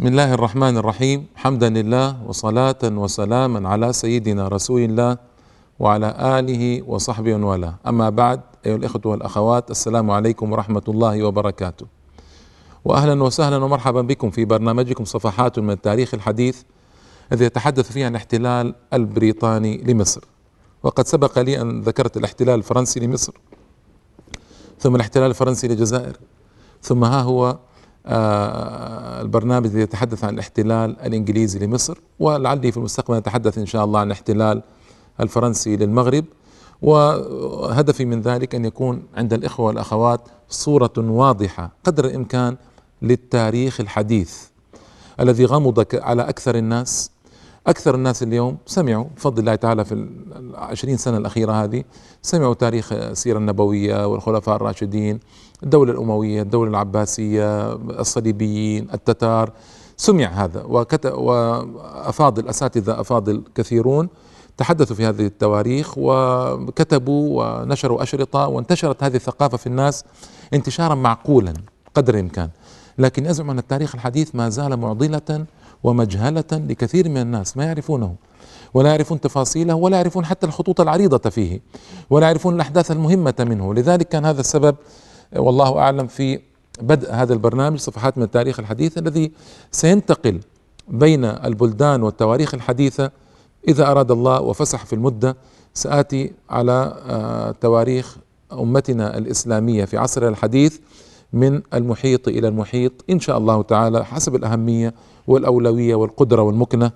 بسم الله الرحمن الرحيم حمدا لله وصلاة وسلاما على سيدنا رسول الله وعلى آله وصحبه والاه أما بعد أيها الإخوة والأخوات السلام عليكم ورحمة الله وبركاته وأهلا وسهلا ومرحبا بكم في برنامجكم صفحات من التاريخ الحديث الذي يتحدث فيه عن الاحتلال البريطاني لمصر. وقد سبق لي أن ذكرت الاحتلال الفرنسي لمصر. ثم الاحتلال الفرنسي للجزائر. ثم ها هو البرنامج الذي يتحدث عن الاحتلال الإنجليزي لمصر ولعلي في المستقبل نتحدث إن شاء الله عن الاحتلال الفرنسي للمغرب. وهدفي من ذلك أن يكون عند الإخوة والأخوات صورة واضحة قدر الإمكان للتاريخ الحديث الذي غمض على أكثر الناس أكثر الناس اليوم سمعوا بفضل الله تعالى في العشرين سنة الأخيرة هذه سمعوا تاريخ السيرة النبوية والخلفاء الراشدين الدولة الأموية الدولة العباسية الصليبيين التتار سمع هذا. وأفاضل الأساتذة أفاضل كثيرون تحدثوا في هذه التواريخ وكتبوا ونشروا أشرطة وانتشرت هذه الثقافة في الناس انتشارا معقولا قدر الإمكان. لكن أزعم أن التاريخ الحديث ما زال معضلة ومجهلة لكثير من الناس ما يعرفونه ولا يعرفون تفاصيله ولا يعرفون حتى الخطوط العريضة فيه ولا يعرفون الأحداث المهمة منه. لذلك كان هذا السبب والله أعلم في بدء هذا البرنامج صفحات من التاريخ الحديث الذي سينتقل بين البلدان والتواريخ الحديثة. إذا أراد الله وفسح في المدة سآتي على آه، تواريخ أمتنا الإسلامية في عصرها الحديث من المحيط إلى المحيط. إن شاء الله تعالى حسب الأهمية والأولوية والقدرة والمكنة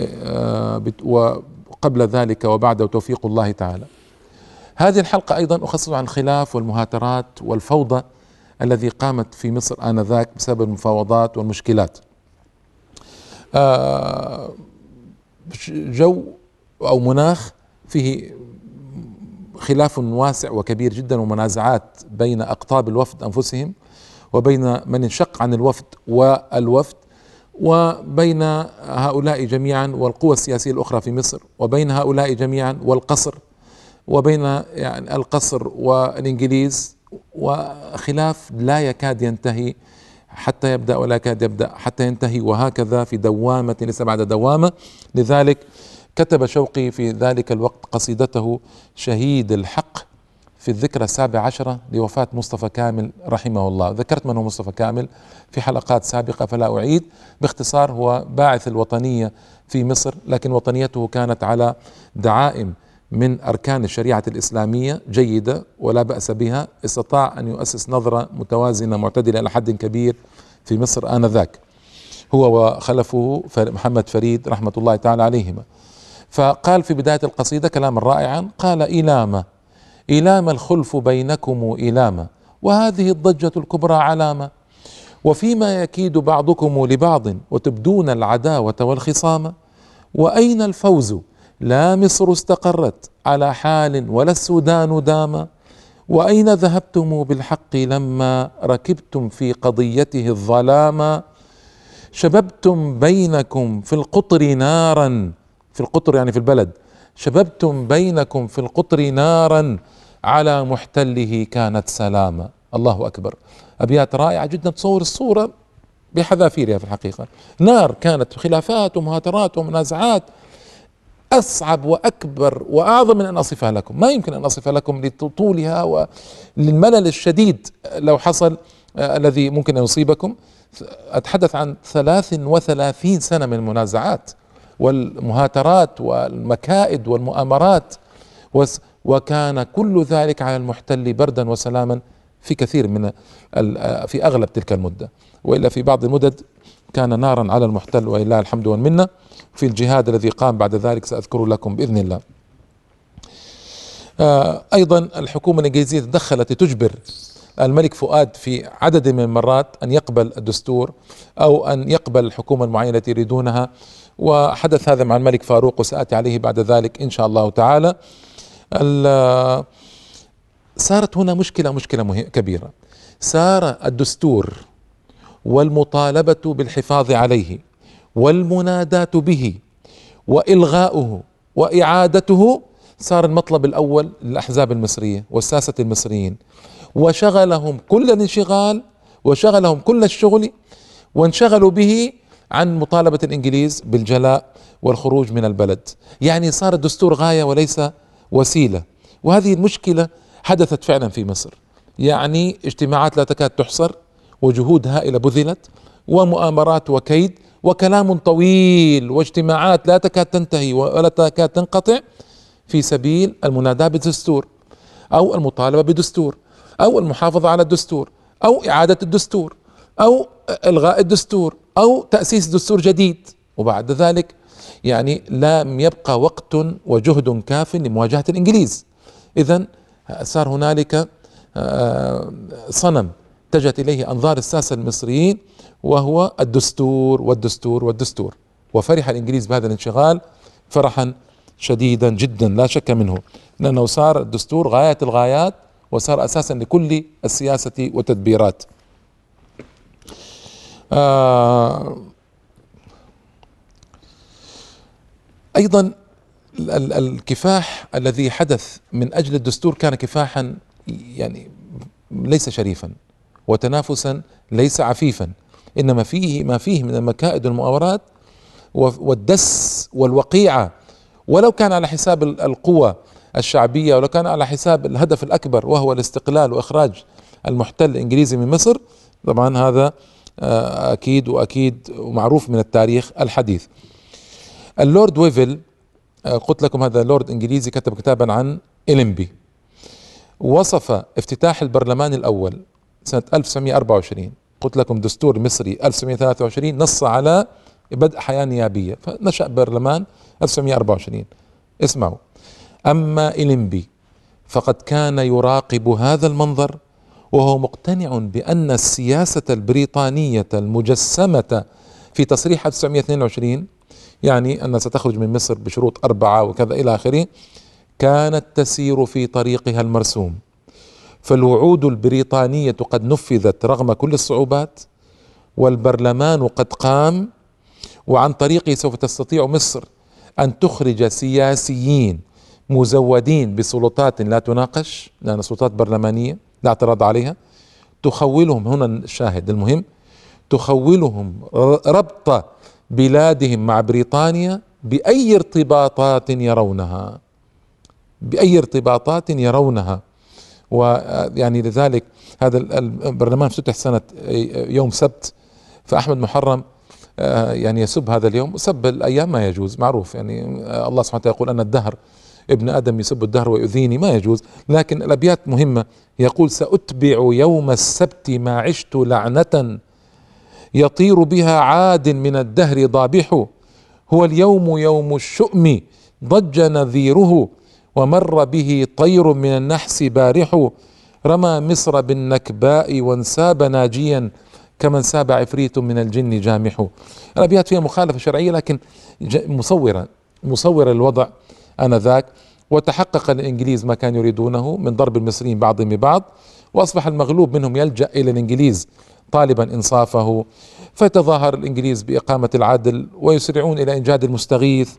آه، وقبل ذلك وبعد توفيق الله تعالى. هذه الحلقة أيضا أخصص عن الخلاف والمهاترات والفوضى الذي قامت في مصر آنذاك بسبب المفاوضات والمشكلات. آه، جو أو مناخ فيه خلاف واسع وكبير جدا ومنازعات بين أقطاب الوفد أنفسهم وبين من انشق عن الوفد والوفد. وبين هؤلاء جميعا والقوى السياسية الأخرى في مصر وبين هؤلاء جميعا والقصر وبين يعني القصر والإنجليز وخلاف لا يكاد ينتهي حتى يبدأ ولا يكاد يبدأ حتى ينتهي وهكذا في دوامة ليس بعد دوامة. لذلك كتب شوقي في ذلك الوقت قصيدته شهيد الحق في الذكرى السابعة عشرة لوفاة مصطفى كامل رحمه الله. ذكرت من هو مصطفى كامل؟ في حلقات سابقة فلا أعيد. باختصار هو باعث الوطنية في مصر لكن وطنيته كانت على دعائم من أركان الشريعة الإسلامية جيدة ولا بأس بها. استطاع أن يؤسس نظرة متوازنة معتدلة إلى حد كبير في مصر آنذاك. هو وخلفه محمد فريد رحمة الله تعالى عليهما. فقال في بداية القصيدة كلاما رائعا قال إلامة إلام الخلف بينكم إلاما وهذه الضجة الكبرى علامة. وفيما يكيد بعضكم لبعض وتبدون العداوة والخصام وأين الفوز؟ لا مصر استقرت على حال ولا السودان دام وأين ذهبتم بالحق لما ركبتم في قضيته الظلام شببتم بينكم في القطر نارا في القطر يعني في البلد. شببتم بينكم في القطر نارا على محتله كانت سلامة الله أكبر. أبيات رائعة جدا تصور الصورة بحذافيرها في الحقيقة. نار كانت خلافات ومهاترات ومنازعات أصعب وأكبر وأعظم من أن أصفها لكم. ما يمكن أن أصفها لكم لطولها وللملل الشديد. لو حصل آه الذي ممكن أن يصيبكم. أتحدث عن ثلاث وثلاثين سنة من المنازعات والمهاترات والمكائد والمؤامرات. وكان كل ذلك على المحتل بردا وسلاما في كثير من في أغلب تلك المدة وإلا في بعض المدد كان نارا على المحتل ولله الحمد والمنة في الجهاد الذي قام بعد ذلك سأذكر لكم بإذن الله. آه، أيضا الحكومة الإنجليزية تدخلت لتجبر الملك فؤاد في عدد من المرات أن يقبل الدستور أو أن يقبل الحكومة المعينة التي يريدونها وحدث هذا مع الملك فاروق وسآتي عليه بعد ذلك إن شاء الله تعالى. صارت هنا مشكلة مشكلة كبيرة. صار الدستور والمطالبة بالحفاظ عليه والمناداة به وإلغاؤه وإعادته صار المطلب الأول للأحزاب المصرية والساسة المصريين. وشغلهم كل الانشغال وشغلهم كل الشغل وانشغلوا به عن مطالبة الإنجليز بالجلاء والخروج من البلد. يعني صار الدستور غاية وليس وسيلة. وهذه المشكلة حدثت فعلا في مصر. يعني اجتماعات لا تكاد تحصر وجهود هائلة بذلت ومؤامرات وكيد وكلام طويل واجتماعات لا تكاد تنتهي ولا تكاد تنقطع في سبيل المناداة بالدستور أو المطالبة بدستور أو المحافظة على الدستور أو إعادة الدستور أو إلغاء الدستور أو تأسيس دستور جديد. وبعد ذلك يعني لم يبقى وقت وجهد كاف لمواجهة الإنجليز. إذا صار هنالك آه، صنم اتجهت إليه أنظار الساسة المصريين وهو الدستور والدستور والدستور. وفرح الإنجليز بهذا الانشغال فرحا شديدا جدا لا شك منه لأنه صار الدستور غاية الغايات وصار أساسا لكل السياسة والتدبيرات. آه أيضا الكفاح الذي حدث من أجل الدستور كان كفاحا يعني ليس شريفا وتنافسا ليس عفيفا. إنما فيه ما فيه من المكائد والمؤامرات والدس والوقيعة. ولو كان على حساب القوى الشعبية ولو كان على حساب الهدف الأكبر وهو الاستقلال وإخراج المحتل الإنجليزي من مصر طبعا هذا آه، أكيد وأكيد ومعروف من التاريخ الحديث. اللورد ويفل آه، قلت لكم هذا لورد إنجليزي كتب كتابا عن إلمبي وصف افتتاح البرلمان الأول سنة 1924 قلت لكم دستور مصري 1923 نص على بدء حياة نيابية فنشأ برلمان 1924 اسمعوا. أما إلمبي فقد كان يراقب هذا المنظر وهو مقتنع بأن السياسة البريطانية المجسمة في تصريح 1922 يعني أن ستخرج من مصر بشروط أربعة وكذا إلى آخره كانت تسير في طريقها المرسوم. فالوعود البريطانية قد نفذت رغم كل الصعوبات والبرلمان قد قام وعن طريقه سوف تستطيع مصر أن تخرج سياسيين مزودين بسلطات لا تناقش لأنها سلطات برلمانية لا اعتراض عليها. تخولهم هنا الشاهد المهم تخولهم ربط بلادهم مع بريطانيا بأي ارتباطات يرونها. بأي ارتباطات يرونها. ويعني لذلك هذا البرلمان افتتح سنة يوم سبت فأحمد محرم آه، يعني يسب هذا اليوم. سب الأيام ما يجوز معروف. يعني آه، الله سبحانه وتعالى يقول أن الدهر ابن آدم يسب الدهر ويؤذيني ما يجوز. لكن الأبيات مهمة. يقول سأتبع يوم السبت ما عشت لعنة يطير بها عاد من الدهر ضابح. هو اليوم يوم الشؤم ضج نذيره ومر به طير من النحس بارح. رمى مصر بالنكباء وانساب ناجيا كمن ساب عفريت من الجن جامح. الأبيات فيها مخالفة شرعية لكن مصورة مصورة الوضع آنذاك. وتحقق الإنجليز ما كانوا يريدونه من ضرب المصريين بعضهم ببعض وأصبح المغلوب منهم يلجأ إلى الإنجليز. طالبا إنصافه فيتظاهر الإنجليز بإقامة العدل ويسرعون إلى إنجاد المستغيث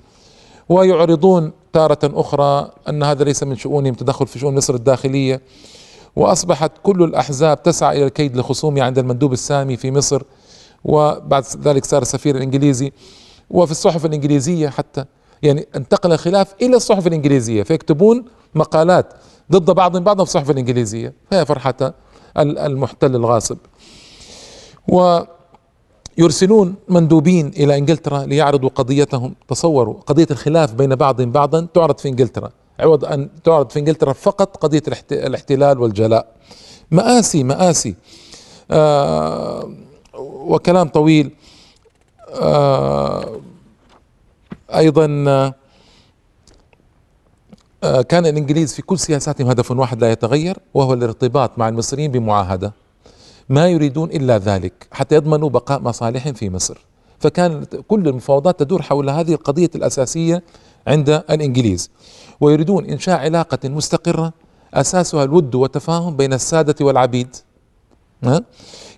ويعرضون تارة أخرى أن هذا ليس من شؤونهم تدخل في شؤون مصر الداخلية. وأصبحت كل الأحزاب تسعى إلى الكيد لخصومها عند المندوب السامي في مصر وبعد ذلك صار السفير الإنجليزي. وفي الصحف الإنجليزية حتى يعني انتقل الخلاف إلى الصحف الإنجليزية فيكتبون مقالات ضد بعضهم بعضا في الصحف الإنجليزية. فهي فرحة المحتل الغاصب. و يرسلون مندوبين إلى إنجلترا ليعرضوا قضيتهم. تصوروا قضية الخلاف بين بعضهم بعضا تعرض في إنجلترا. عوض أن تعرض في إنجلترا فقط قضية الاحتلال والجلاء. مآسي مآسي. آه وكلام طويل. آه أيضا آه كان الإنجليز في كل سياساتهم هدف واحد لا يتغير وهو الارتباط مع المصريين بمعاهدة. ما يريدون إلا ذلك حتى يضمنوا بقاء مصالحهم في مصر. فكان كل المفاوضات تدور حول هذه القضية الأساسية عند الإنجليز. ويريدون إنشاء علاقة مستقرة أساسها الود والتفاهم بين السادة والعبيد.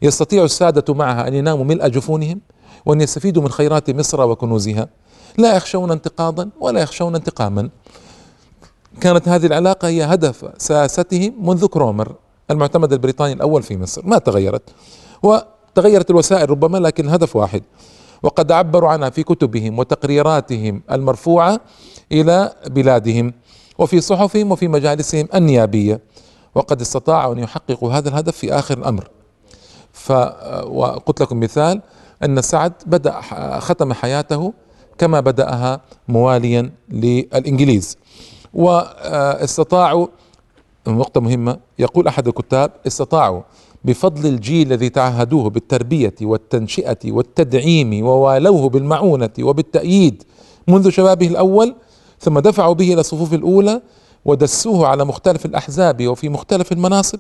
يستطيع السادة معها أن يناموا ملء جفونهم وأن يستفيدوا من خيرات مصر وكنوزها. لا يخشون انتقاضا ولا يخشون انتقاما. كانت هذه العلاقة هي هدف سياستهم منذ كرومر. المعتمد البريطاني الأول في مصر ما تغيرت. وتغيرت الوسائل ربما لكن الهدف واحد. وقد عبروا عنها في كتبهم وتقريراتهم المرفوعة إلى بلادهم وفي صحفهم وفي مجالسهم النيابية. وقد استطاعوا أن يحققوا هذا الهدف في آخر الأمر. ف وقلت لكم مثال أن سعد بدأ ختم حياته كما بدأها مواليا للإنجليز. واستطاعوا نقطة مهمة. يقول أحد الكتاب استطاعوا بفضل الجيل الذي تعهدوه بالتربية والتنشئة والتدعيم ووالوه بالمعونة وبالتأييد منذ شبابه الأول ثم دفعوا به إلى الصفوف الأولى ودسوه على مختلف الأحزاب وفي مختلف المناصب.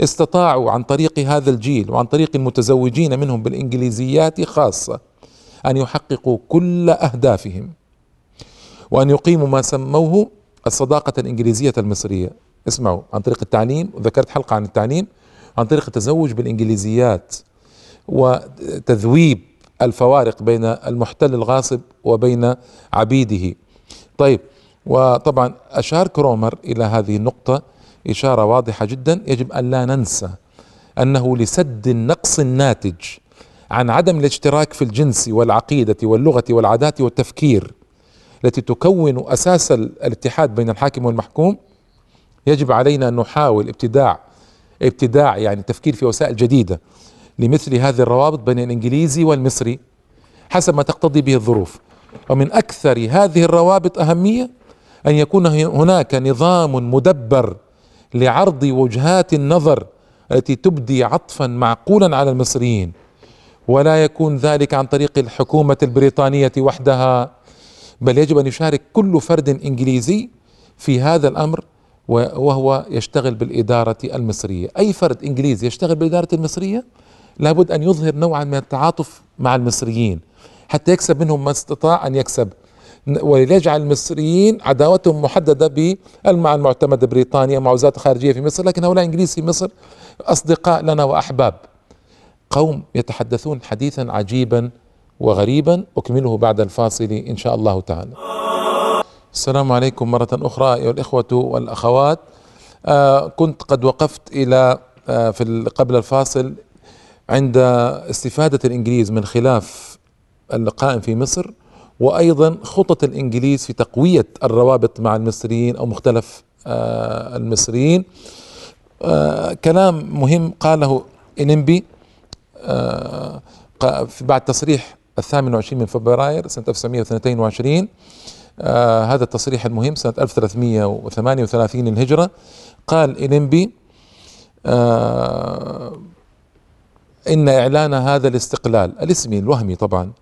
استطاعوا عن طريق هذا الجيل وعن طريق المتزوجين منهم بالإنجليزيات خاصة أن يحققوا كل أهدافهم وأن يقيموا ما سموه الصداقة الإنجليزية المصرية. اسمعوا عن طريق التعليم وذكرت حلقة عن التعليم عن طريق التزوج بالإنجليزيات وتذويب الفوارق بين المحتل الغاصب وبين عبيده. طيب وطبعا أشار كرومر إلى هذه النقطة إشارة واضحة جدا. يجب أن لا ننسى أنه لسد النقص الناتج عن عدم الاشتراك في الجنس والعقيدة واللغة والعادات والتفكير التي تكون أساس الاتحاد بين الحاكم والمحكوم. يجب علينا أن نحاول ابتداع ابتداع يعني التفكير في وسائل جديدة لمثل هذه الروابط بين الإنجليزي والمصري حسب ما تقتضي به الظروف. ومن أكثر هذه الروابط أهمية أن يكون هناك نظام مدبر لعرض وجهات النظر التي تبدي عطفا معقولا على المصريين. ولا يكون ذلك عن طريق الحكومة البريطانية وحدها بل يجب أن يشارك كل فرد إنجليزي في هذا الأمر وهو يشتغل بالإدارة المصرية. أي فرد إنجليزي يشتغل بالإدارة المصرية لابد أن يظهر نوعا من التعاطف مع المصريين حتى يكسب منهم ما استطاع أن يكسب. وليجعل المصريين عداوتهم محددة بالمع المعتمدة بريطانيا مع وزارة الخارجية في مصر لكن هؤلاء إنجليز في مصر. أصدقاء لنا وأحباب. قوم يتحدثون حديثا عجيبا وغريبا أكمله بعد الفاصل إن شاء الله تعالى. السلام عليكم مرة أخرى أيها الإخوة والأخوات. آه كنت قد وقفت إلى آه في قبل الفاصل عند استفادة الإنجليز من خلاف القائم في مصر وأيضا خطط الإنجليز في تقوية الروابط مع المصريين أو مختلف آه المصريين. آه كلام مهم قاله إنمبي آه بعد تصريح الثامن وعشرين من فبراير سنة 1922 آه هذا التصريح المهم سنة 1338 الهجرة. قال إنمبي آه إن إعلان هذا الاستقلال الاسمي الوهمي طبعا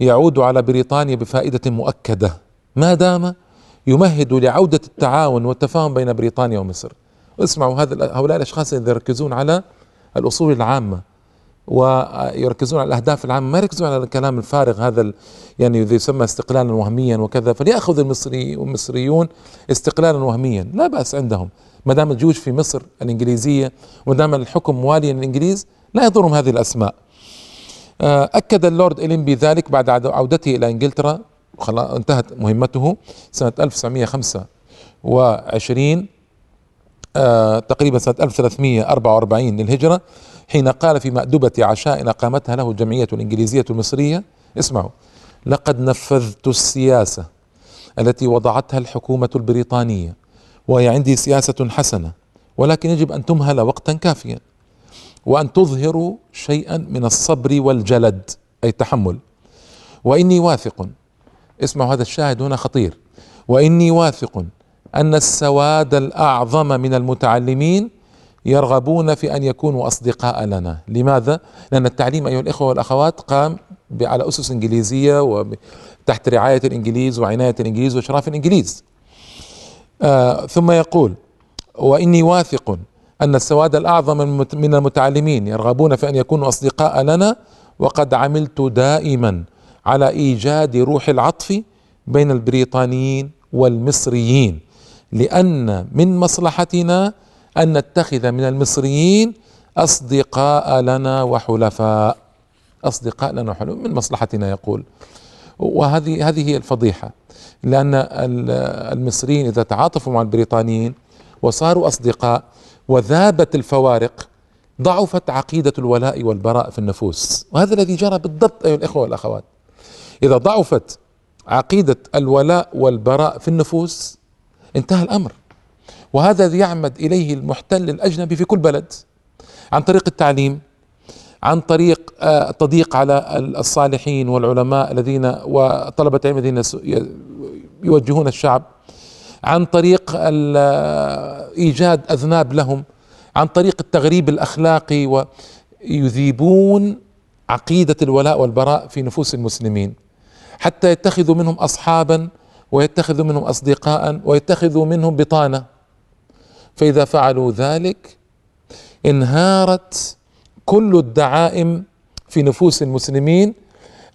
يعود على بريطانيا بفائدة مؤكدة. ما دام يمهد لعودة التعاون والتفاهم بين بريطانيا ومصر. اسمعوا هذا هؤلاء الأشخاص الذين يركزون على الأصول العامة. ويركزون على الأهداف العامة ما يركزون على الكلام الفارغ هذا يعني يسمى استقلالا وهميا وكذا فليأخذ المصري والمصريون استقلالا وهميا لا بأس عندهم. ما دام الجيوش في مصر الإنجليزية وما دام الحكم مواليا للإنجليز لا يضرهم هذه الأسماء. أكد اللورد إلينبي ذلك بعد عودته إلى إنجلترا انتهت مهمته سنة 1925 تقريبا سنة 1344 للهجرة. حين قال في مأدبة عشاء أقامتها له الجمعية الإنجليزية المصرية اسمعوا لقد نفذت السياسة التي وضعتها الحكومة البريطانية وهي عندي سياسة حسنة ولكن يجب أن تمهل وقتا كافيا وأن تظهروا شيئا من الصبر والجلد أي التحمل. وإني واثق اسمعوا هذا الشاهد هنا خطير وإني واثق أن السواد الأعظم من المتعلمين يرغبون في أن يكونوا أصدقاء لنا، لماذا؟ لأن التعليم أيها الإخوة والأخوات قام على أسس إنجليزية وتحت رعاية الإنجليز وعناية الإنجليز وإشراف الإنجليز. آه ثم يقول: وإني واثق أن السواد الأعظم من المتعلمين يرغبون في أن يكونوا أصدقاء لنا وقد عملت دائما على إيجاد روح العطف بين البريطانيين والمصريين لأن من مصلحتنا أن نتخذ من المصريين أصدقاء لنا وحلفاء. أصدقاء لنا وحلفاء من مصلحتنا يقول. وهذه هذه هي الفضيحة. لأن المصريين إذا تعاطفوا مع البريطانيين وصاروا أصدقاء وذابت الفوارق ضعفت عقيدة الولاء والبراء في النفوس. وهذا الذي جرى بالضبط أيها الإخوة والأخوات. إذا ضعفت عقيدة الولاء والبراء في النفوس انتهى الأمر. وهذا يعمد إليه المحتل الأجنبي في كل بلد. عن طريق التعليم عن طريق التضييق آه، على الصالحين والعلماء الذين وطلبة العلم الذين يوجهون الشعب. عن طريق آه، إيجاد أذناب لهم. عن طريق التغريب الأخلاقي ويذيبون عقيدة الولاء والبراء في نفوس المسلمين. حتى يتخذوا منهم اصحابا ويتخذوا منهم اصدقاء ويتخذوا منهم بطانة. فإذا فعلوا ذلك انهارت كل الدعائم في نفوس المسلمين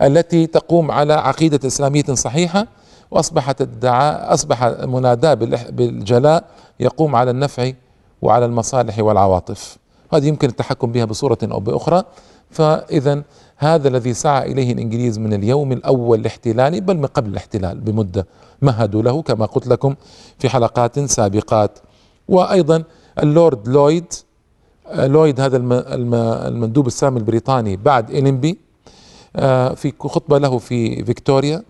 التي تقوم على عقيدة إسلامية صحيحة وأصبحت الدعاء أصبح مناداه بالجلاء يقوم على النفع وعلى المصالح والعواطف. هذه يمكن التحكم بها بصورة أو بأخرى. فاذا هذا الذي سعى إليه الإنجليز من اليوم الأول لاحتلاله بل من قبل الاحتلال بمدة مهدوا له كما قلت لكم في حلقات سابقات. وأيضا اللورد لويد لويد هذا المندوب السامي البريطاني بعد إلينبي آه، في خطبة له في فيكتوريا.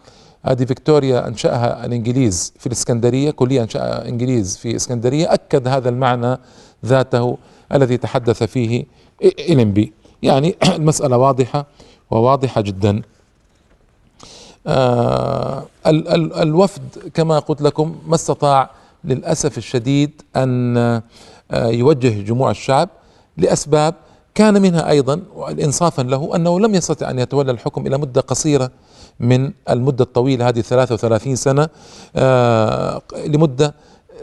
هذه فيكتوريا أنشأها الإنجليز في الإسكندرية كلية أنشأها إنجليز في إسكندرية. أكد هذا المعنى ذاته الذي تحدث فيه إلينبي. يعني المسألة واضحة وواضحة جدا. آه ال ال الوفد كما قلت لكم ما استطاع للأسف الشديد أن آه يوجه جموع الشعب لأسباب كان منها أيضا انصافا له أنه لم يستطع أن يتولى الحكم إلى مدة قصيرة من المدة الطويلة هذه 33 سنة آه لمدة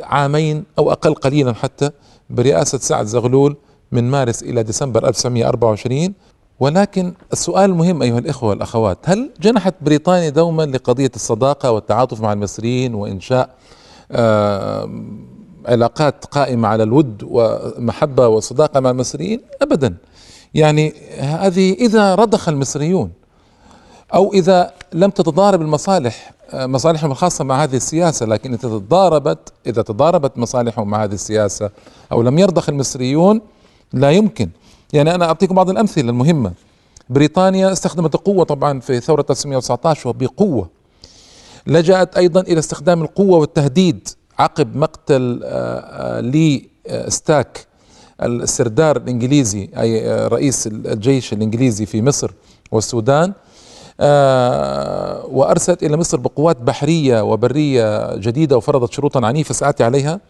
عامين أو أقل قليلا حتى برئاسة سعد زغلول من مارس إلى ديسمبر 1924 ولكن السؤال المهم أيها الإخوة والأخوات هل جنحت بريطانيا دوما لقضية الصداقة والتعاطف مع المصريين وإنشاء آه علاقات قائمة على الود ومحبة وصداقة مع المصريين؟ أبدا. يعني هذه إذا رضخ المصريون أو إذا لم تتضارب المصالح آه، مصالحهم الخاصة مع هذه السياسة لكن إذا تضاربت إذا تضاربت مصالحهم مع هذه السياسة أو لم يرضخ المصريون لا يمكن. يعني أنا أعطيكم بعض الأمثلة المهمة. بريطانيا استخدمت القوة طبعا في ثورة 1919 وبقوة. لجأت أيضا إلى استخدام القوة والتهديد عقب مقتل آه، آه، لي ستاك السردار الإنجليزي أي رئيس الجيش الإنجليزي في مصر والسودان آه، وأرسلت إلى مصر بقوات بحرية وبرية جديدة وفرضت شروطا عنيفة سآتي عليها.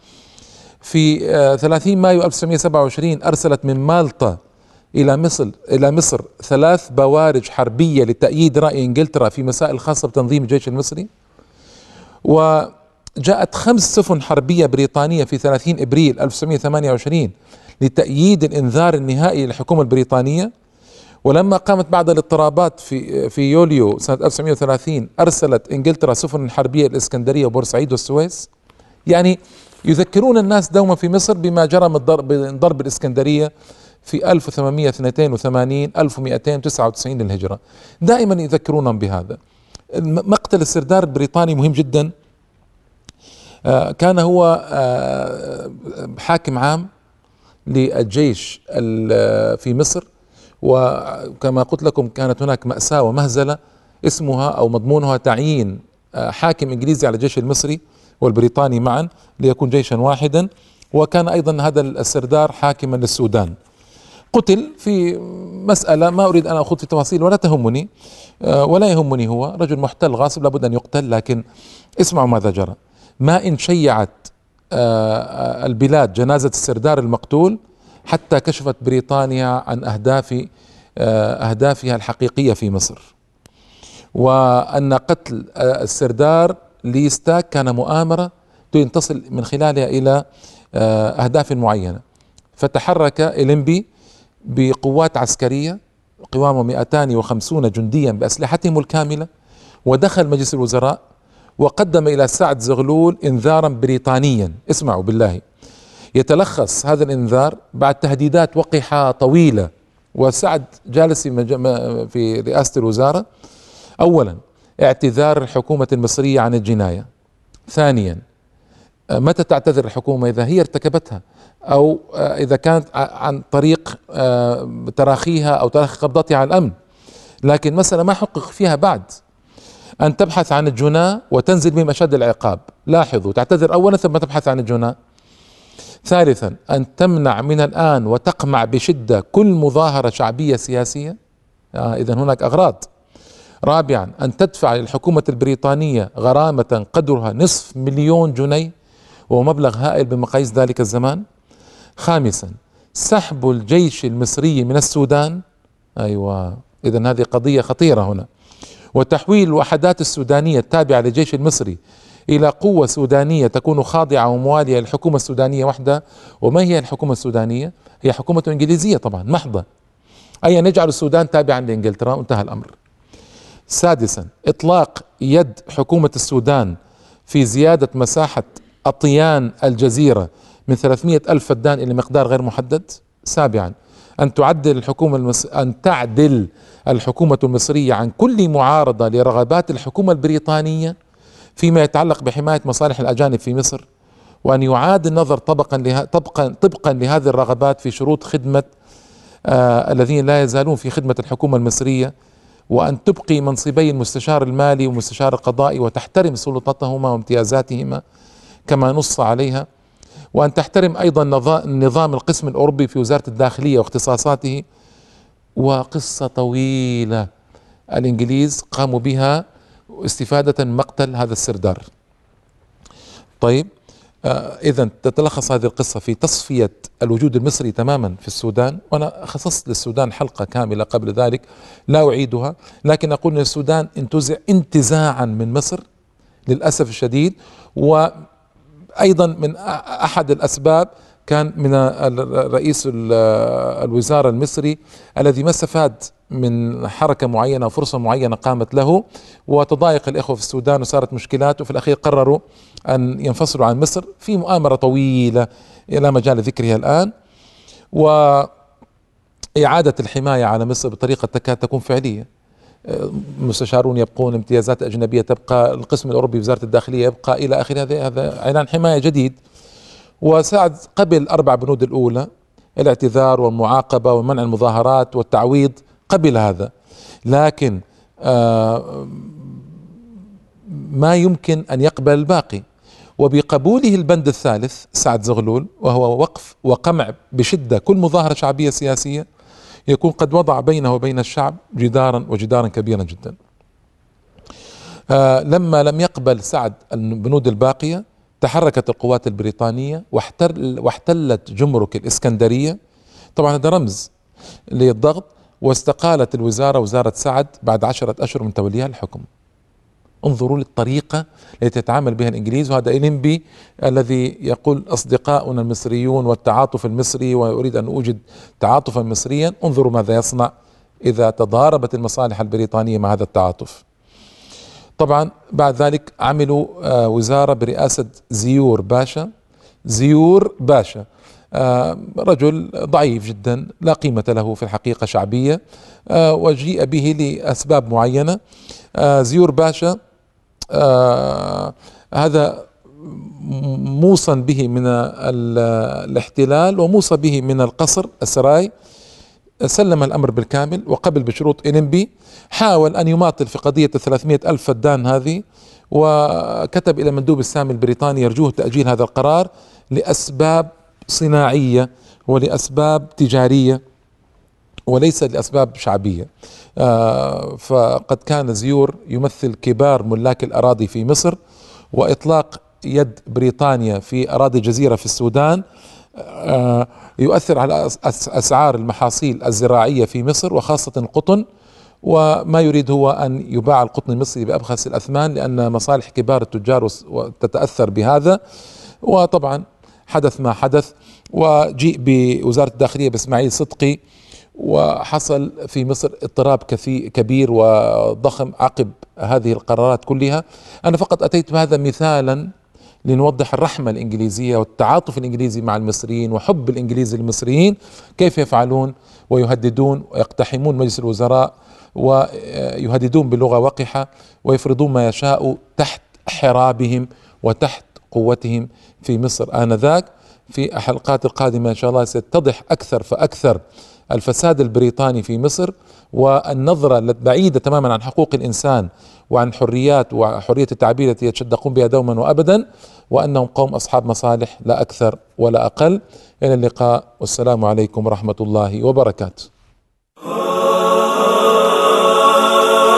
في 30 آه، مايو 1927 أرسلت من مالطا إلى مصر إلى مصر ثلاث بوارج حربية لتأييد رأي إنجلترا في مسائل خاصة بتنظيم الجيش المصري. وجاءت خمس سفن حربية بريطانية في 30 إبريل 1928 لتأييد الإنذار النهائي للحكومة البريطانية. ولما قامت بعد الاضطرابات في في يوليو سنة 1930 أرسلت إنجلترا سفن حربية الإسكندرية وبورسعيد والسويس. يعني يذكرون الناس دوما في مصر بما جرى من ضرب, الإسكندرية في 1882 1299 للهجرة. دائما يذكرونهم بهذا. مقتل السردار البريطاني مهم جدا. آه، كان هو آه، حاكم عام للجيش في مصر وكما قلت لكم كانت هناك مأساة ومهزلة اسمها أو مضمونها تعيين آه، حاكم إنجليزي على الجيش المصري والبريطاني معا ليكون جيشا واحدا. وكان أيضا هذا السردار حاكما للسودان. قتل في مسألة ما أريد أن أخوض في تفاصيل ولا تهمني آه، ولا يهمني هو. رجل محتل غاصب لابد أن يقتل لكن اسمعوا ماذا جرى. ما إن شيعت آه، البلاد جنازة السردار المقتول حتى كشفت بريطانيا عن أهداف آه، أهدافها الحقيقية في مصر. وأن قتل آه، السردار ليستاك كان مؤامرة تصل من خلالها إلى آه، أهداف معينة. فتحرك إليمبي بقوات عسكرية قوامه 250 جنديا بأسلحتهم الكاملة ودخل مجلس الوزراء وقدم إلى سعد زغلول انذارا بريطانيا. اسمعوا بالله. يتلخص هذا الإنذار بعد تهديدات وقحة طويلة وسعد جالس في رئاسة الوزارة. أولا اعتذار الحكومة المصرية عن الجناية. ثانيا متى تعتذر الحكومة إذا هي ارتكبتها؟ أو إذا كانت عن طريق تراخيها أو تراخي قبضتها على الأمن. لكن مسألة ما حقق فيها بعد. أن تبحث عن الجناة وتنزل بهم أشد العقاب. لاحظوا تعتذر أولا ثم تبحث عن الجناة. ثالثا أن تمنع من الآن وتقمع بشدة كل مظاهرة شعبية سياسية. آه إذا هناك أغراض. رابعا أن تدفع للحكومة البريطانية غرامة قدرها نصف مليون جنيه. وهو مبلغ هائل بمقاييس ذلك الزمان. خامسا سحب الجيش المصري من السودان. أيوه اذا هذه قضية خطيرة هنا. وتحويل الوحدات السودانية التابعة للجيش المصري إلى قوة سودانية تكون خاضعة وموالية للحكومة السودانية وحدها. وما هي الحكومة السودانية؟ هي حكومة إنجليزية طبعا محضة. أي نجعل السودان تابعا لإنجلترا؟ وانتهى الأمر. سادسا إطلاق يد حكومة السودان في زيادة مساحة أطيان الجزيرة من 300 ألف فدان إلى مقدار غير محدد؟ سابعا. أن تعدل الحكومة المص... أن تعدل الحكومة المصرية عن كل معارضة لرغبات الحكومة البريطانية فيما يتعلق بحماية مصالح الأجانب في مصر وأن يعاد النظر طبقا له... طبقا طبقا لهذه الرغبات في شروط خدمة آه الذين لا يزالون في خدمة الحكومة المصرية وأن تبقي منصبي المستشار المالي والمستشار القضائي وتحترم سلطتهما وامتيازاتهما. كما نص عليها وأن تحترم أيضا نظام القسم الأوروبي في وزارة الداخلية واختصاصاته وقصة طويلة الإنجليز قاموا بها استفادة مقتل هذا السردار. طيب آه إذا تتلخص هذه القصة في تصفية الوجود المصري تماما في السودان وأنا خصصت للسودان حلقة كاملة قبل ذلك لا أعيدها لكن أقول أن السودان انتزع انتزاعا من مصر للأسف الشديد و أيضا من أحد الأسباب كان من رئيس الوزارة المصري الذي ما استفاد من حركة معينة فرصة معينة قامت له وتضايق الإخوة في السودان وصارت مشكلات وفي الأخير قرروا أن ينفصلوا عن مصر في مؤامرة طويلة لا مجال لذكرها الآن. وإعادة الحماية على مصر بطريقة تكاد تكون فعلية. مستشارون يبقون امتيازات أجنبية تبقى القسم الأوروبي وزارة الداخلية يبقى إلى آخره هذا هذا إعلان حماية جديد. وساعد قبل الأربع بنود الأولى الاعتذار والمعاقبة ومنع المظاهرات والتعويض قبل هذا. لكن آه ما يمكن أن يقبل الباقي. وبقبوله البند الثالث سعد زغلول وهو وقف وقمع بشدة كل مظاهرة شعبية سياسية يكون قد وضع بينه وبين الشعب جدارا وجدارا كبيرا جدا. آه لما لم يقبل سعد البنود الباقية تحركت القوات البريطانية واحتل واحتلت جمرك الإسكندرية طبعا هذا رمز للضغط واستقالت الوزارة وزارة سعد بعد عشرة أشهر من توليها الحكم. انظروا للطريقة التي تتعامل بها الإنجليز وهذا إلينبي الذي يقول أصدقاؤنا المصريون والتعاطف المصري وأريد أن أوجد تعاطفا مصريا. انظروا ماذا يصنع إذا تضاربت المصالح البريطانية مع هذا التعاطف. طبعا بعد ذلك عملوا آه، وزارة برئاسة زيور باشا. زيور باشا آه، رجل ضعيف جدا لا قيمة له في الحقيقة شعبية آه، وجيء به لأسباب معينة. زيور باشا هذا موصى به من الاحتلال وموصى به من القصر السراي. سلم الأمر بالكامل وقبل بشروط إنبي حاول أن يماطل في قضية 300 ألف فدان هذه وكتب إلى مندوب السامي البريطاني يرجوه تأجيل هذا القرار لأسباب صناعية ولأسباب تجارية. وليس لأسباب شعبية. آه، فقد كان زيور يمثل كبار ملاك الأراضي في مصر وإطلاق يد بريطانيا في أراضي جزيرة في السودان آه، يؤثر على أسعار المحاصيل الزراعية في مصر وخاصة القطن. وما يريد هو أن يباع القطن المصري بأبخس الأثمان لأن مصالح كبار التجار تتأثر بهذا. وطبعا حدث ما حدث. وجيء بوزارة الداخلية بإسماعيل صدقي وحصل في مصر اضطراب كبير وضخم عقب هذه القرارات كلها. أنا فقط أتيت بهذا مثالا لنوضح الرحمة الإنجليزية والتعاطف الإنجليزي مع المصريين وحب الإنجليز للمصريين. كيف يفعلون؟ ويهددون ويقتحمون مجلس الوزراء ويهددون بلغة وقحة ويفرضون ما يشاء تحت حرابهم وتحت قوتهم في مصر آنذاك. في الحلقات القادمة إن شاء الله ستتضح أكثر فأكثر الفساد البريطاني في مصر والنظرة البعيدة تماما عن حقوق الإنسان وعن الحريات وحرية التعبير التي يتشدقون بها دوما وأبدا وأنهم قوم أصحاب مصالح لا أكثر ولا أقل. إلى اللقاء والسلام عليكم ورحمة الله وبركاته.